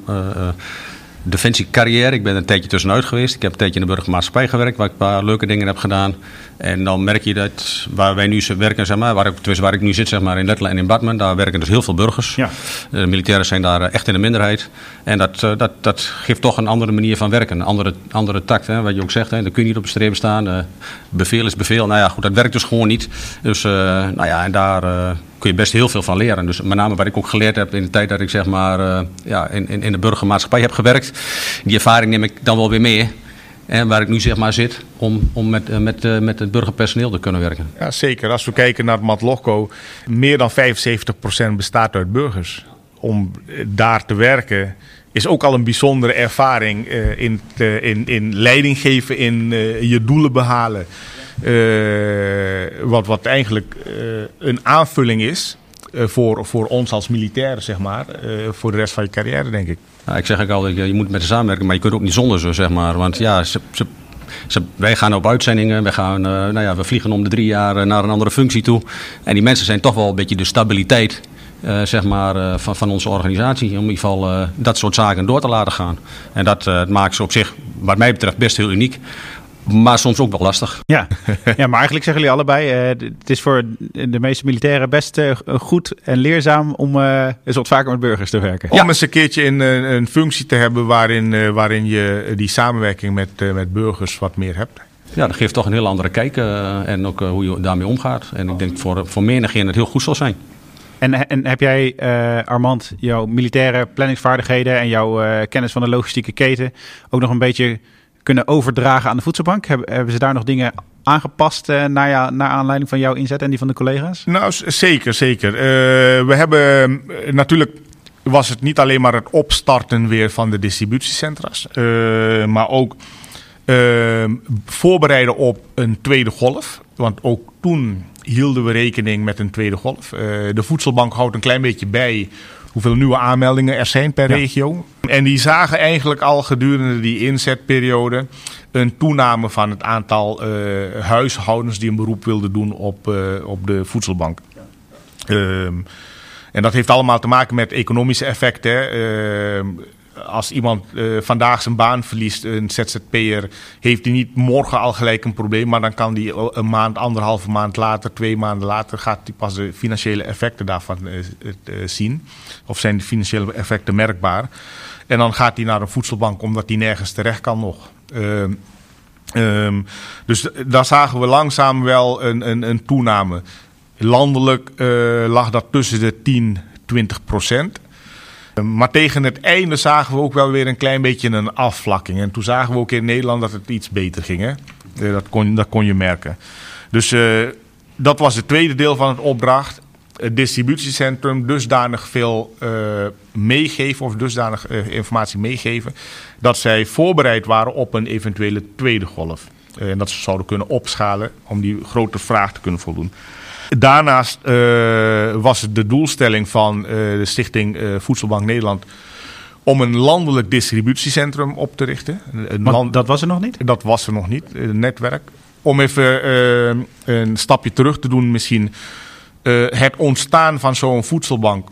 defensiecarrière. Ik ben een tijdje tussenuit geweest. Ik heb een tijdje in de burgermaatschappij gewerkt, waar ik een paar leuke dingen heb gedaan. En dan merk je dat waar wij nu werken, zeg maar, waar ik, waar ik nu zit, zeg maar, in Letland en in Badmen, daar werken dus heel veel burgers. Ja. De militairen zijn daar echt in de minderheid. En dat, dat, dat geeft toch een andere manier van werken, een andere, andere tact. Hè, wat je ook zegt, hè. dan kun je niet op de streep staan. bevel is bevel. Nou ja, goed, dat werkt dus gewoon niet. Dus, nou ja, en daar kun je best heel veel van leren. Dus met name wat ik ook geleerd heb in de tijd dat ik zeg maar, uh, ja, in, in, in de burgermaatschappij heb gewerkt. Die ervaring neem ik dan wel weer mee. En waar ik nu zeg maar zit, om, om met, uh, met, uh, met het burgerpersoneel te kunnen werken. Ja, zeker. Als we kijken naar het Matloco, meer dan 75% bestaat uit burgers. Om daar te werken is ook al een bijzondere ervaring in, in, in leiding geven, in je doelen behalen. Eh, wat, wat eigenlijk eh, een aanvulling is eh, voor, voor ons als militairen, zeg maar. voor de rest van je carrière, denk ik. Nou, ik zeg ook altijd, je moet met ze samenwerken, maar je kunt ook niet zonder ze, zeg maar. Want ja, wij gaan op uitzendingen, wij gaan, nou ja, we vliegen om de drie jaar naar een andere functie toe. En die mensen zijn toch wel een beetje de stabiliteit zeg maar, van, van onze organisatie. Om in ieder geval dat soort zaken door te laten gaan. En dat maakt ze op zich, wat mij betreft, best heel uniek. Maar soms ook wel lastig. Ja, ja maar eigenlijk zeggen jullie allebei: uh, het is voor de meeste militairen best uh, goed en leerzaam om uh, eens wat vaker met burgers te werken. Om eens een keertje in, een functie te hebben waarin, waarin je die samenwerking met, met burgers wat meer hebt. Ja, dat geeft toch een heel andere kijk en ook hoe je daarmee omgaat. En ik denk voor, voor menigeen het heel goed zal zijn. En, en heb jij, Armand, jouw militaire planningsvaardigheden en jouw kennis van de logistieke keten ook nog een beetje kunnen overdragen aan de voedselbank? Hebben, ze daar nog dingen aangepast uh, naar, naar aanleiding van jouw inzet en die van de collega's? Nou, zeker, zeker. Uh, we hebben uh, natuurlijk was het niet alleen maar het opstarten weer van de distributiecentra's, maar ook voorbereiden op een tweede golf. Want ook toen hielden we rekening met een tweede golf. de voedselbank houdt een klein beetje bij hoeveel nieuwe aanmeldingen er zijn per regio. En die zagen eigenlijk al gedurende die inzetperiode een toename van het aantal uh, huishoudens die een beroep wilden doen op, uh, op de voedselbank. Uh, en dat heeft allemaal te maken met economische effecten. Ehm, als iemand uh, vandaag zijn baan verliest, een ZZP'er, heeft hij niet morgen al gelijk een probleem. Maar dan kan hij een maand, anderhalve maand later, twee maanden later, gaat hij pas de financiële effecten daarvan uh, uh, zien. Of zijn de financiële effecten merkbaar. En dan gaat hij naar een voedselbank omdat hij nergens terecht kan nog. Ehm, Ehm, dus daar zagen we langzaam wel een, een, een toename. Landelijk lag dat tussen de 10, 20 procent. Ehm, maar tegen het einde zagen we ook wel weer een klein beetje een afvlakking. En toen zagen we ook in Nederland dat het iets beter ging. Hè? Uh, dat, kon, dat kon je merken. Dus uh, dat was het tweede deel van het opdracht. Het distributiecentrum dusdanig veel meegeven of dusdanig informatie meegeven. dat zij voorbereid waren op een eventuele tweede golf. en dat ze zouden kunnen opschalen om die grote vraag te kunnen voldoen. Daarnaast uh, was het de doelstelling van uh, de Stichting uh, Voedselbank Nederland om een landelijk distributiecentrum op te richten. Land... Dat was er nog niet? Dat was er nog niet, een netwerk. Om even een stapje terug te doen misschien. het ontstaan van zo'n voedselbank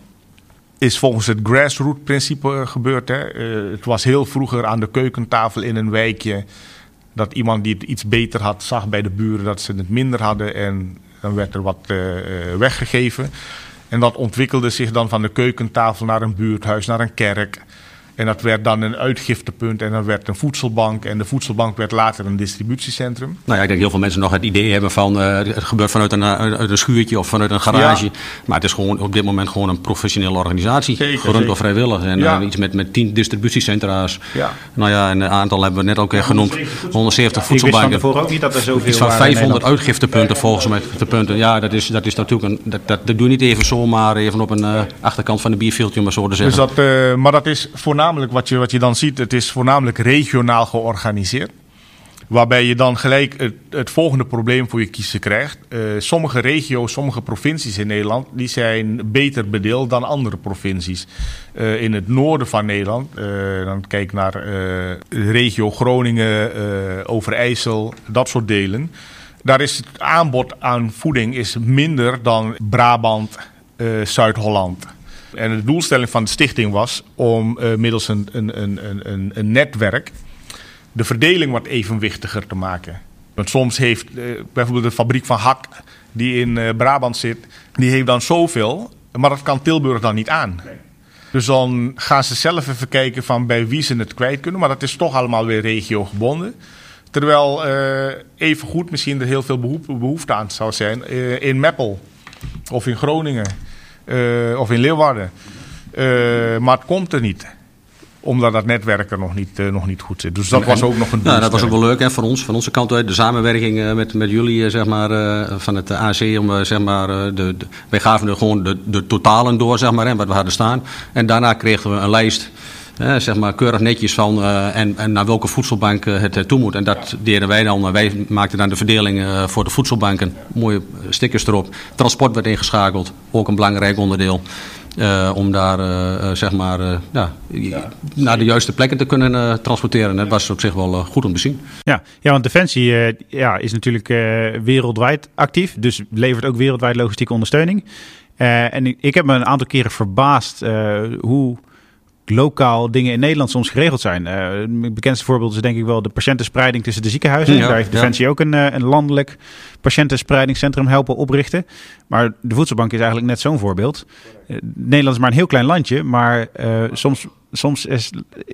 is volgens het grassroot principe gebeurd. Hè? het was heel vroeger aan de keukentafel in een wijkje dat iemand die het iets beter had zag bij de buren dat ze het minder hadden en dan werd er wat uh, weggegeven. En dat ontwikkelde zich dan van de keukentafel naar een buurthuis, naar een kerk. En dat werd dan een uitgiftepunt en dan werd een voedselbank. En de voedselbank werd later een distributiecentrum. Nou ja, ik denk heel veel mensen nog het idee hebben van uh, het gebeurt vanuit een, uit een schuurtje of vanuit een garage. Ja. Maar het is gewoon op dit moment gewoon een professionele organisatie. Zeker, gerund door vrijwillig. En ja. uh, iets met, met tien distributiecentra's. Ja. Nou ja, en een aantal hebben we net ook genoemd. 170 voedselbanken. Ik wist ook niet dat er zoveel Iets van 500 uitgiftepunten volgens mij. De punten. Ja, dat is, dat is natuurlijk een, dat, dat, dat doe je niet even zomaar even op een uh, achterkant van een bierveeltje, om maar zo te zeggen. Dus dat, maar dat is voornamelijk wat je, wat je dan ziet, het is voornamelijk regionaal georganiseerd. Waarbij je dan gelijk het, volgende probleem voor je kiezen krijgt. Uh, sommige regio's, sommige provincies in Nederland, die zijn beter bedeeld dan andere provincies. Uh, in het noorden van Nederland, uh, dan kijk naar de regio Groningen, Overijssel, dat soort delen. Daar is het aanbod aan voeding is minder dan Brabant, Zuid-Holland. En de doelstelling van de stichting was om uh, middels een, een, een, een, een netwerk de verdeling wat evenwichtiger te maken. Want soms heeft uh, bijvoorbeeld de fabriek van Hak, die in uh, Brabant zit, die heeft dan zoveel, maar dat kan Tilburg dan niet aan. Nee. Dus dan gaan ze zelf even kijken van bij wie ze het kwijt kunnen, maar dat is toch allemaal weer regiogebonden. Terwijl uh, even goed misschien er heel veel behoefte aan zou zijn in Meppel of in Groningen. Uh, of in Leeuwarden. Uh, maar het komt er niet omdat dat netwerk er nog niet, uh, nog niet goed zit. Dus dat en, was ook nog een nou, Dat was ook wel leuk hè, voor ons, van onze kant uit. De samenwerking uh, met, met jullie zeg maar, van het AC. Om, zeg maar, de, de, wij gaven er gewoon de, de totalen door, zeg maar, hè, wat we hadden staan. En daarna kregen we een lijst zeg maar keurig netjes van uh, en, en, naar welke voedselbank uh, het toe moet. En dat deden wij dan. Wij maakten dan de verdeling voor de voedselbanken. Mooie stickers erop. Transport werd ingeschakeld. Ook een belangrijk onderdeel. om daar zeg maar ja, naar de juiste plekken te kunnen transporteren. Dat was op zich wel goed om te zien. Ja, ja want Defensie ja, is natuurlijk wereldwijd actief. Dus levert ook wereldwijd logistieke ondersteuning. en ik, ik, heb me een aantal keren verbaasd hoe lokaal dingen in Nederland soms geregeld zijn. Uh, het bekendste voorbeeld is denk ik wel de patiëntenspreiding tussen de ziekenhuizen. Ja, Daar heeft Defensie ja. ook een, een landelijk patiëntenspreidingscentrum helpen oprichten. Maar de voedselbank is eigenlijk net zo'n voorbeeld. Uh, Nederland is maar een heel klein landje, maar uh, soms, soms is,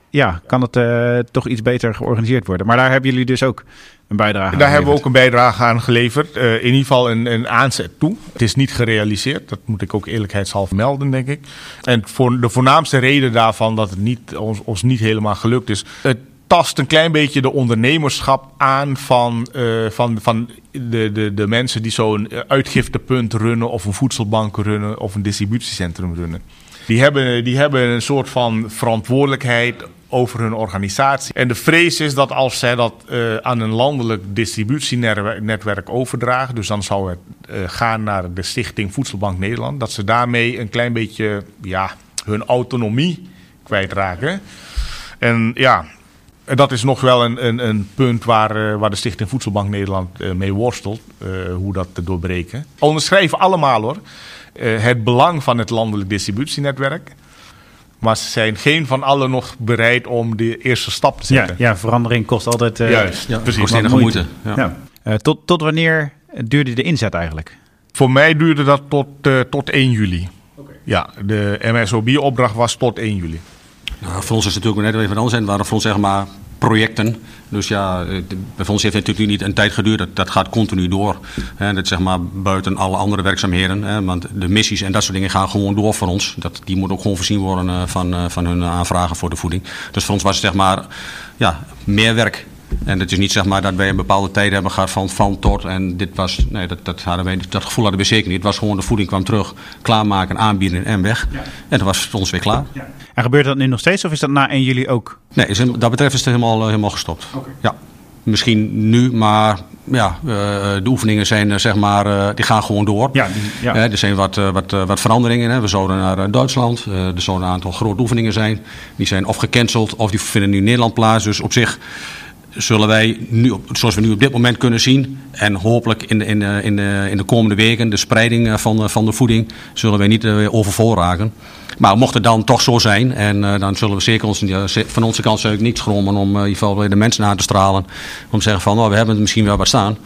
ja, kan het toch iets beter georganiseerd worden. Maar daar hebben jullie dus ook een bijdrage Daar hebben we ook een bijdrage aan geleverd. Uh, in ieder geval een, een aanzet toe. Het is niet gerealiseerd. Dat moet ik ook eerlijkheidshalve melden, denk ik. En voor de voornaamste reden daarvan dat het niet, ons, ons niet helemaal gelukt is. Het tast een klein beetje de ondernemerschap aan van, uh, van, van de, de, de mensen die zo'n uitgiftepunt runnen, of een voedselbank runnen, of een distributiecentrum runnen. Die hebben, die hebben een soort van verantwoordelijkheid over hun organisatie. En de vrees is dat als zij dat uh, aan een landelijk distributienetwerk overdragen, dus dan zou het uh, gaan naar de Stichting Voedselbank Nederland, dat ze daarmee een klein beetje ja, hun autonomie kwijtraken. En ja, dat is nog wel een, een, een punt waar, uh, waar de Stichting Voedselbank Nederland mee worstelt, hoe dat te doorbreken. Onderschrijven allemaal hoor. Het belang van het landelijk distributienetwerk. Maar ze zijn geen van allen nog bereid om de eerste stap te zetten. Ja, ja verandering kost altijd uh, Juist, ja, precies. Kost enige moeite. Ja. Ja. Uh, tot, tot wanneer duurde de inzet eigenlijk? Voor mij duurde dat tot, uh, tot 1 juli. Okay. Ja, de MSOB-opdracht was tot 1 juli. Nou, voor ons is het natuurlijk net even anders. Het waren voor ons zeg maar projecten. Dus ja, bij ons heeft het natuurlijk niet een tijd geduurd. Dat, gaat continu door. Hè, dat zeg maar buiten alle andere werkzaamheden. Hè, want de missies en dat soort dingen gaan gewoon door voor ons. Dat, die moeten ook gewoon voorzien worden van, van hun aanvragen voor de voeding. Dus voor ons was het zeg maar ja, meer werk. En het is niet zeg maar dat wij een bepaalde tijd hebben gehad van van tot. En dit was, nee, dat, dat, hadden wij, dat gevoel hadden we zeker niet. Het was gewoon de voeding kwam terug, klaarmaken, aanbieden en weg. Ja. En dan was het ons weer klaar. Ja. En gebeurt dat nu nog steeds of is dat na 1 juli ook? Nee, is, dat betreft is het helemaal, eh, helemaal gestopt. Okay. Ja. Misschien nu, maar ja, uh, de oefeningen zijn uh, zeg maar, uh, die gaan gewoon door. Ja, ja. er zijn wat, wat, wat veranderingen. Hè. We zouden naar Duitsland. er zouden een aantal grote oefeningen zijn. Die zijn of gecanceld of die vinden nu in Nederland plaats. Dus op zich zullen wij nu, zoals we nu op dit moment kunnen zien, en hopelijk in de, in in de, in de komende weken, de spreiding eh, van, van de voeding, zullen wij niet uh, overvol raken. Maar mocht het dan toch zo zijn, en uh, dan zullen we zeker ons, van onze kant zou ik niet schromen om in ieder geval de mensen aan te stralen. Om te zeggen van, oh, we hebben het misschien wel wat staan.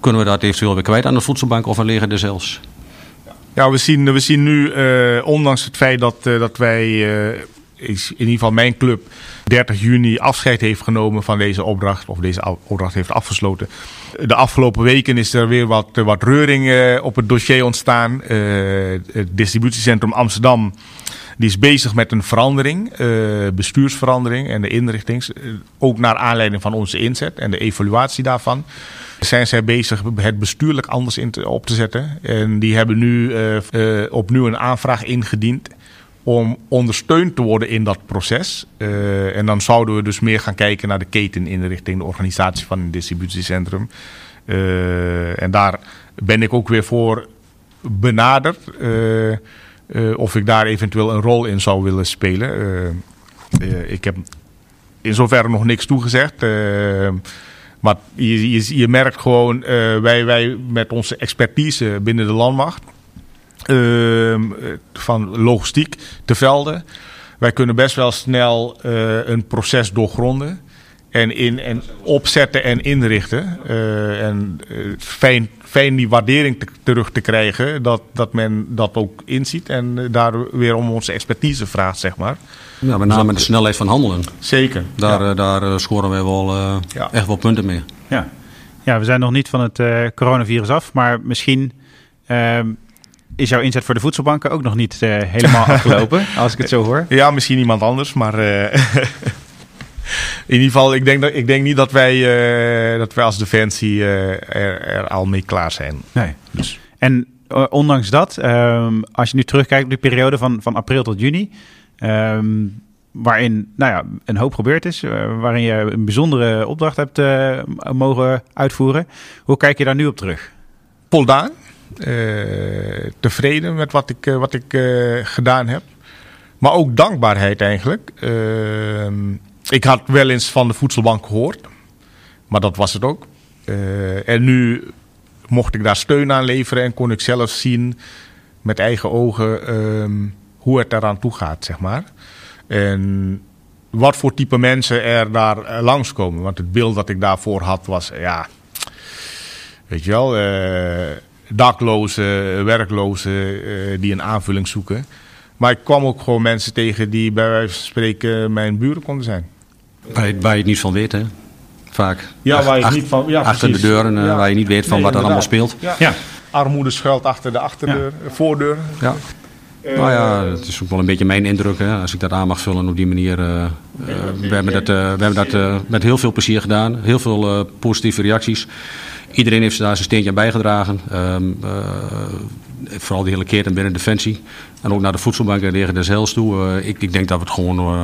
Kunnen we dat eventueel weer kwijt aan de voedselbank of we liggen er zelfs? Ja, we zien, we zien nu, ondanks het feit dat, dat wij in ieder geval mijn club 30 juni afscheid heeft genomen van deze opdracht. Of deze opdracht heeft afgesloten. De afgelopen weken is er weer wat, wat reuring eh, op het dossier ontstaan. Uh, het distributiecentrum Amsterdam die is bezig met een verandering, bestuursverandering en de inrichtings. ook naar aanleiding van onze inzet en de evaluatie daarvan. Zijn zij bezig het bestuurlijk anders op te zetten. En die hebben nu opnieuw een aanvraag ingediend om ondersteund te worden in dat proces. Uh, en dan zouden we dus meer gaan kijken naar de keten in richting de organisatie van een distributiecentrum. Uh, en daar ben ik ook weer voor benaderd. Uh, of ik daar eventueel een rol in zou willen spelen. ik heb in zoverre nog niks toegezegd. maar je, je, je merkt gewoon, wij, wij met onze expertise binnen de landmacht van logistiek te velden. Wij kunnen best wel snel uh, een proces doorgronden. En, in, en opzetten en inrichten. Uh, en uh, fijn, fijn die waardering te, terug te krijgen. Dat, dat men dat ook inziet. En daar weer om onze expertise vraagt, zeg maar. Ja, met name de snelheid van handelen. Zeker. Daar, ja. daar scoren wij wel ja. echt wel punten mee. Ja. ja, we zijn nog niet van het coronavirus af. Maar misschien ehm, is jouw inzet voor de voedselbanken ook nog niet uh, helemaal afgelopen, als ik het zo hoor? Ja, misschien iemand anders, maar uh, in ieder geval, ik denk, dat, ik denk niet dat wij, uh, dat wij als Defensie er, er, al mee klaar zijn. Nee. Dus. En ondanks dat, um, als je nu terugkijkt op die periode van, van april tot juni, um, waarin nou ja, een hoop gebeurd is, waarin je een bijzondere opdracht hebt mogen uitvoeren, hoe kijk je daar nu op terug? Voldaan. Eh, tevreden met wat ik, eh, wat ik eh, gedaan heb. Maar ook dankbaarheid eigenlijk. ik had wel eens van de voedselbank gehoord. Maar dat was het ook. en nu mocht ik daar steun aan leveren en kon ik zelf zien met eigen ogen ehm, hoe het eraan toe gaat, zeg maar. En wat voor type mensen er daar langskomen. Want het beeld dat ik daarvoor had was, ja, weet je wel, daklozen, werklozen uh, die een aanvulling zoeken. Maar ik kwam ook gewoon mensen tegen die bij wijze van spreken mijn buren konden zijn. Waar, waar je het niet van weet, hè? Vaak. Ja, waar je het niet van... Ja, achter de deuren, uh, waar je niet weet van nee, wat er allemaal speelt. Ja. ja. Armoede schuilt achter de achterdeur, ja. voordeur. Ja. Uh, nou ja, het is ook wel een beetje mijn indruk, hè, als ik dat aan mag vullen op die manier. Uh, we hebben dat, we hebben dat met heel veel plezier gedaan, heel veel positieve reacties. Iedereen heeft daar zijn steentje aan bijgedragen. Um, uh, vooral de hele keten binnen Defensie. En ook naar de voedselbank en Regen des Heils toe. Uh, ik, ik, denk dat we het gewoon... Uh,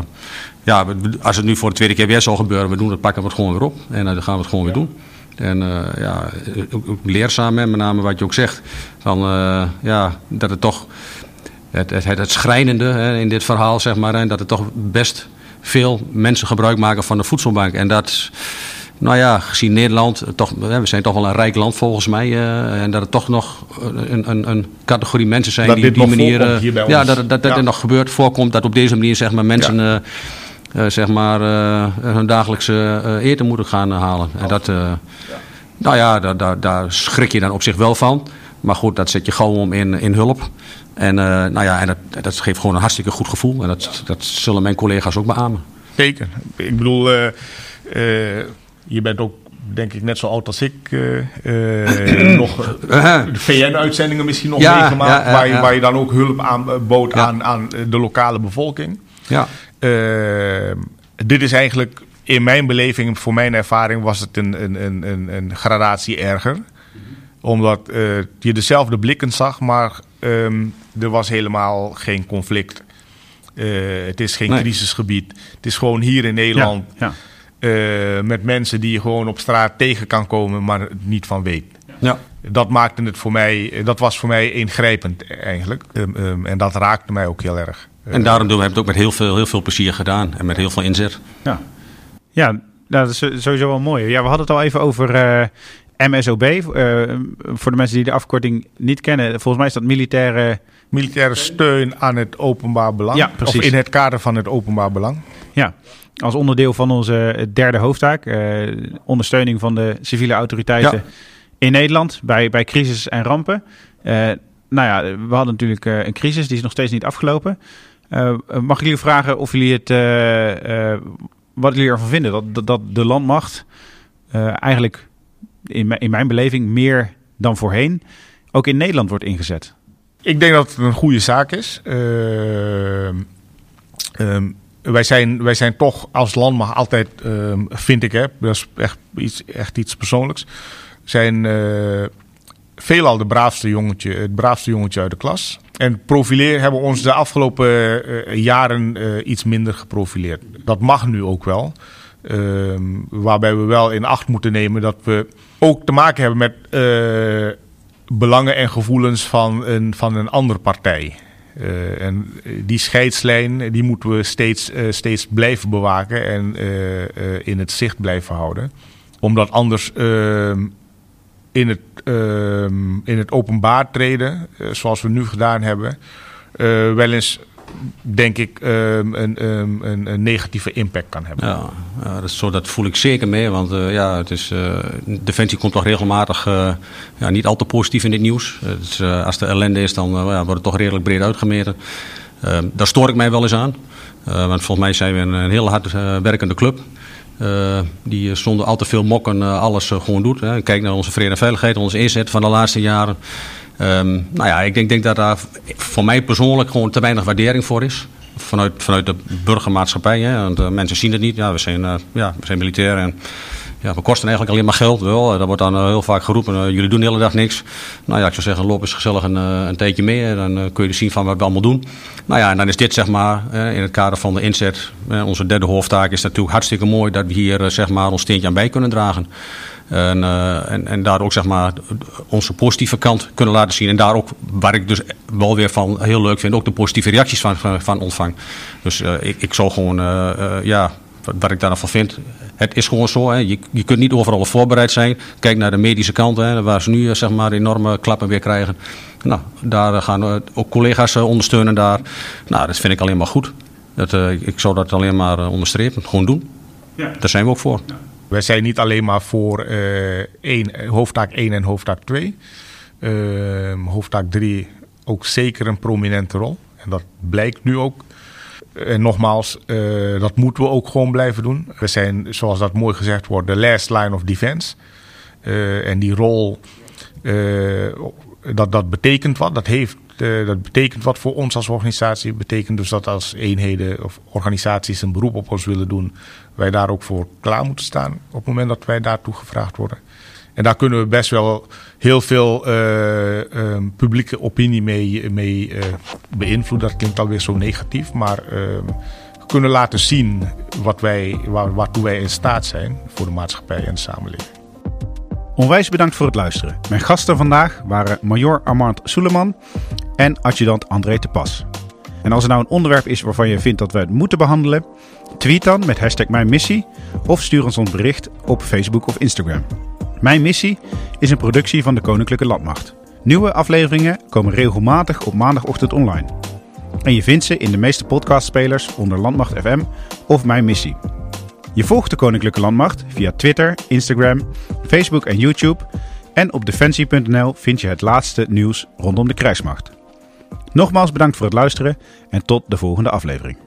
ja, als het nu voor de tweede keer weer zal gebeuren, we doen het, pakken we het gewoon weer op. En dan gaan we het gewoon weer doen. En ja, ook, ook leerzaam, met name wat je ook zegt. Van, ja, dat het toch... Het, het, het, het schrijnende hè, in dit verhaal, zeg maar. En dat er toch best veel mensen gebruik maken van de voedselbank. En dat nou ja, gezien Nederland, eh, toch, we zijn toch wel een rijk land volgens mij. Uh, en dat er toch nog een, een, een categorie mensen zijn dat die op die manier. Uh, ja, dat, dat, dat ja. er nog gebeurt, voorkomt dat op deze manier zeg maar, mensen ja. uh, zeg maar, hun dagelijkse eten moeten gaan halen. En dat, nou ja, daar, daar, daar schrik je dan op zich wel van. Maar goed, dat zet je gewoon om in, in hulp. En, nou ja, en dat, dat geeft gewoon een hartstikke goed gevoel. En dat, dat zullen mijn collega's ook beamen. Zeker. Ik bedoel je bent ook denk ik net zo oud als ik, nog de VN-uitzendingen misschien nog meegemaakt, waar, je, waar je dan ook hulp aan bood aan, aan de lokale bevolking. Ja. dit is eigenlijk in mijn beleving, voor mijn ervaring, was het een, een, een, een, gradatie erger. Omdat uh, je dezelfde blikken zag, maar um, er was helemaal geen conflict. Uh, het is geen crisisgebied. Het is gewoon hier in Nederland. Ja, ja. Uh, met mensen die je gewoon op straat tegen kan komen, maar niet van weet. Ja. Dat maakte het voor mij, dat was voor mij ingrijpend eigenlijk. Um, um, en dat raakte mij ook heel erg. En daarom doen we het ook met heel veel, heel veel plezier gedaan en met heel veel inzet. Ja, ja, nou, dat is sowieso wel mooi. Ja, we hadden het al even over uh, eh, MSOB. Uh, eh, voor de mensen die de afkorting niet kennen, volgens mij is dat militaire... Militaire steun aan het openbaar belang. Ja, precies. Of in het kader van het openbaar belang. Ja, als onderdeel van onze derde hoofdtaak. Uh, ondersteuning van de civiele autoriteiten in Nederland bij, bij crisis en rampen. nou ja, we hadden natuurlijk een crisis, die is nog steeds niet afgelopen. mag ik jullie vragen of jullie het wat jullie ervan vinden. Dat, dat, de landmacht eigenlijk in, in mijn beleving meer dan voorheen ook in Nederland wordt ingezet. Ik denk dat het een goede zaak is. Um, wij, zijn, wij zijn toch als landmacht altijd, uh, vind ik, hè, dat is echt iets, echt iets persoonlijks, zijn uh, veelal de braafste jongetje, het braafste jongetje uit de klas. En profileer hebben ons de afgelopen uh, jaren uh, iets minder geprofileerd. Dat mag nu ook wel. Uh, waarbij we wel in acht moeten nemen dat we ook te maken hebben met belangen en gevoelens van een, van een andere partij. En die scheidslijn die moeten we steeds, steeds blijven bewaken en in het zicht blijven houden. Omdat anders ehm, in het, ehm, in het openbaar treden, zoals we nu gedaan hebben, wel eens, denk ik, um, een, een, een, negatieve impact kan hebben. Ja, dat, zo, dat voel ik zeker mee, want uh, ja, het is, Defensie komt toch regelmatig ja, niet al te positief in dit nieuws. Dus, als de ellende is, dan ja, wordt het toch redelijk breed uitgemeten. Ehm, daar stoor ik mij wel eens aan. want volgens mij zijn we een, een heel hard werkende club. Die zonder al te veel mokken alles gewoon doet. Hè. Kijk naar onze vrede en veiligheid, onze inzet van de laatste jaren. Um, nou ja, ik denk, denk, dat daar voor mij persoonlijk gewoon te weinig waardering voor is. Vanuit, vanuit de burgermaatschappij. Hè. Want mensen zien het niet. Ja, we zijn, ja, we zijn militair en ja, we kosten eigenlijk alleen maar geld. Wel. Dat wordt dan heel vaak geroepen, jullie doen de hele dag niks. Nou ja, ik zou zeggen, loop eens gezellig een, een tijdje mee. Dan kun je dus zien van wat we allemaal doen. Nou ja, en dan is dit zeg maar in het kader van de inzet. Onze derde hoofdtaak is natuurlijk hartstikke mooi dat we hier zeg maar ons steentje aan bij kunnen dragen. En, uh, en, en daar ook zeg maar onze positieve kant kunnen laten zien. En daar ook, waar ik dus wel weer van heel leuk vind, ook de positieve reacties van, van ontvang. Dus uh, ik, ik zou gewoon, ja, wat, wat ik daarvan vind, het is gewoon zo. Hè. Je, je kunt niet overal voorbereid zijn. Kijk naar de medische kant, hè, waar ze nu zeg maar enorme klappen weer krijgen. Nou, daar gaan we ook collega's ondersteunen daar. Nou, dat vind ik alleen maar goed. Dat, ik zou dat alleen maar onderstrepen. Gewoon doen. Ja. Daar zijn we ook voor. Ja. Wij zijn niet alleen maar voor één, hoofdtaak 1 en hoofdtaak 2. hoofdtaak 3 ook zeker een prominente rol. En dat blijkt nu ook. En nogmaals, uh, dat moeten we ook gewoon blijven doen. We zijn, zoals dat mooi gezegd wordt, de last line of defense. Uh, en die rol, uh, dat, dat betekent wat. Dat, heeft, dat betekent wat voor ons als organisatie. Betekent dus dat als eenheden of organisaties een beroep op ons willen doen, wij daar ook voor klaar moeten staan op het moment dat wij daartoe gevraagd worden. En daar kunnen we best wel heel veel uh, uh, publieke opinie mee, mee uh, beïnvloeden. Dat klinkt alweer zo negatief, maar we kunnen laten zien wat wij, waar, waartoe wij in staat zijn voor de maatschappij en de samenleving. Onwijs bedankt voor het luisteren. Mijn gasten vandaag waren Major Armand Soeleman en adjudant André de Pas. En als er nou een onderwerp is waarvan je vindt dat we het moeten behandelen, tweet dan met hashtag mijn missie of stuur ons een bericht op Facebook of Instagram. Mijn missie is een productie van de Koninklijke Landmacht. Nieuwe afleveringen komen regelmatig op maandagochtend online. En je vindt ze in de meeste podcastspelers onder Landmacht FM of Mijn Missie. Je volgt de Koninklijke Landmacht via Twitter, Instagram, Facebook en YouTube. En op defensie.nl vind je het laatste nieuws rondom de krijgsmacht. Nogmaals bedankt voor het luisteren en tot de volgende aflevering.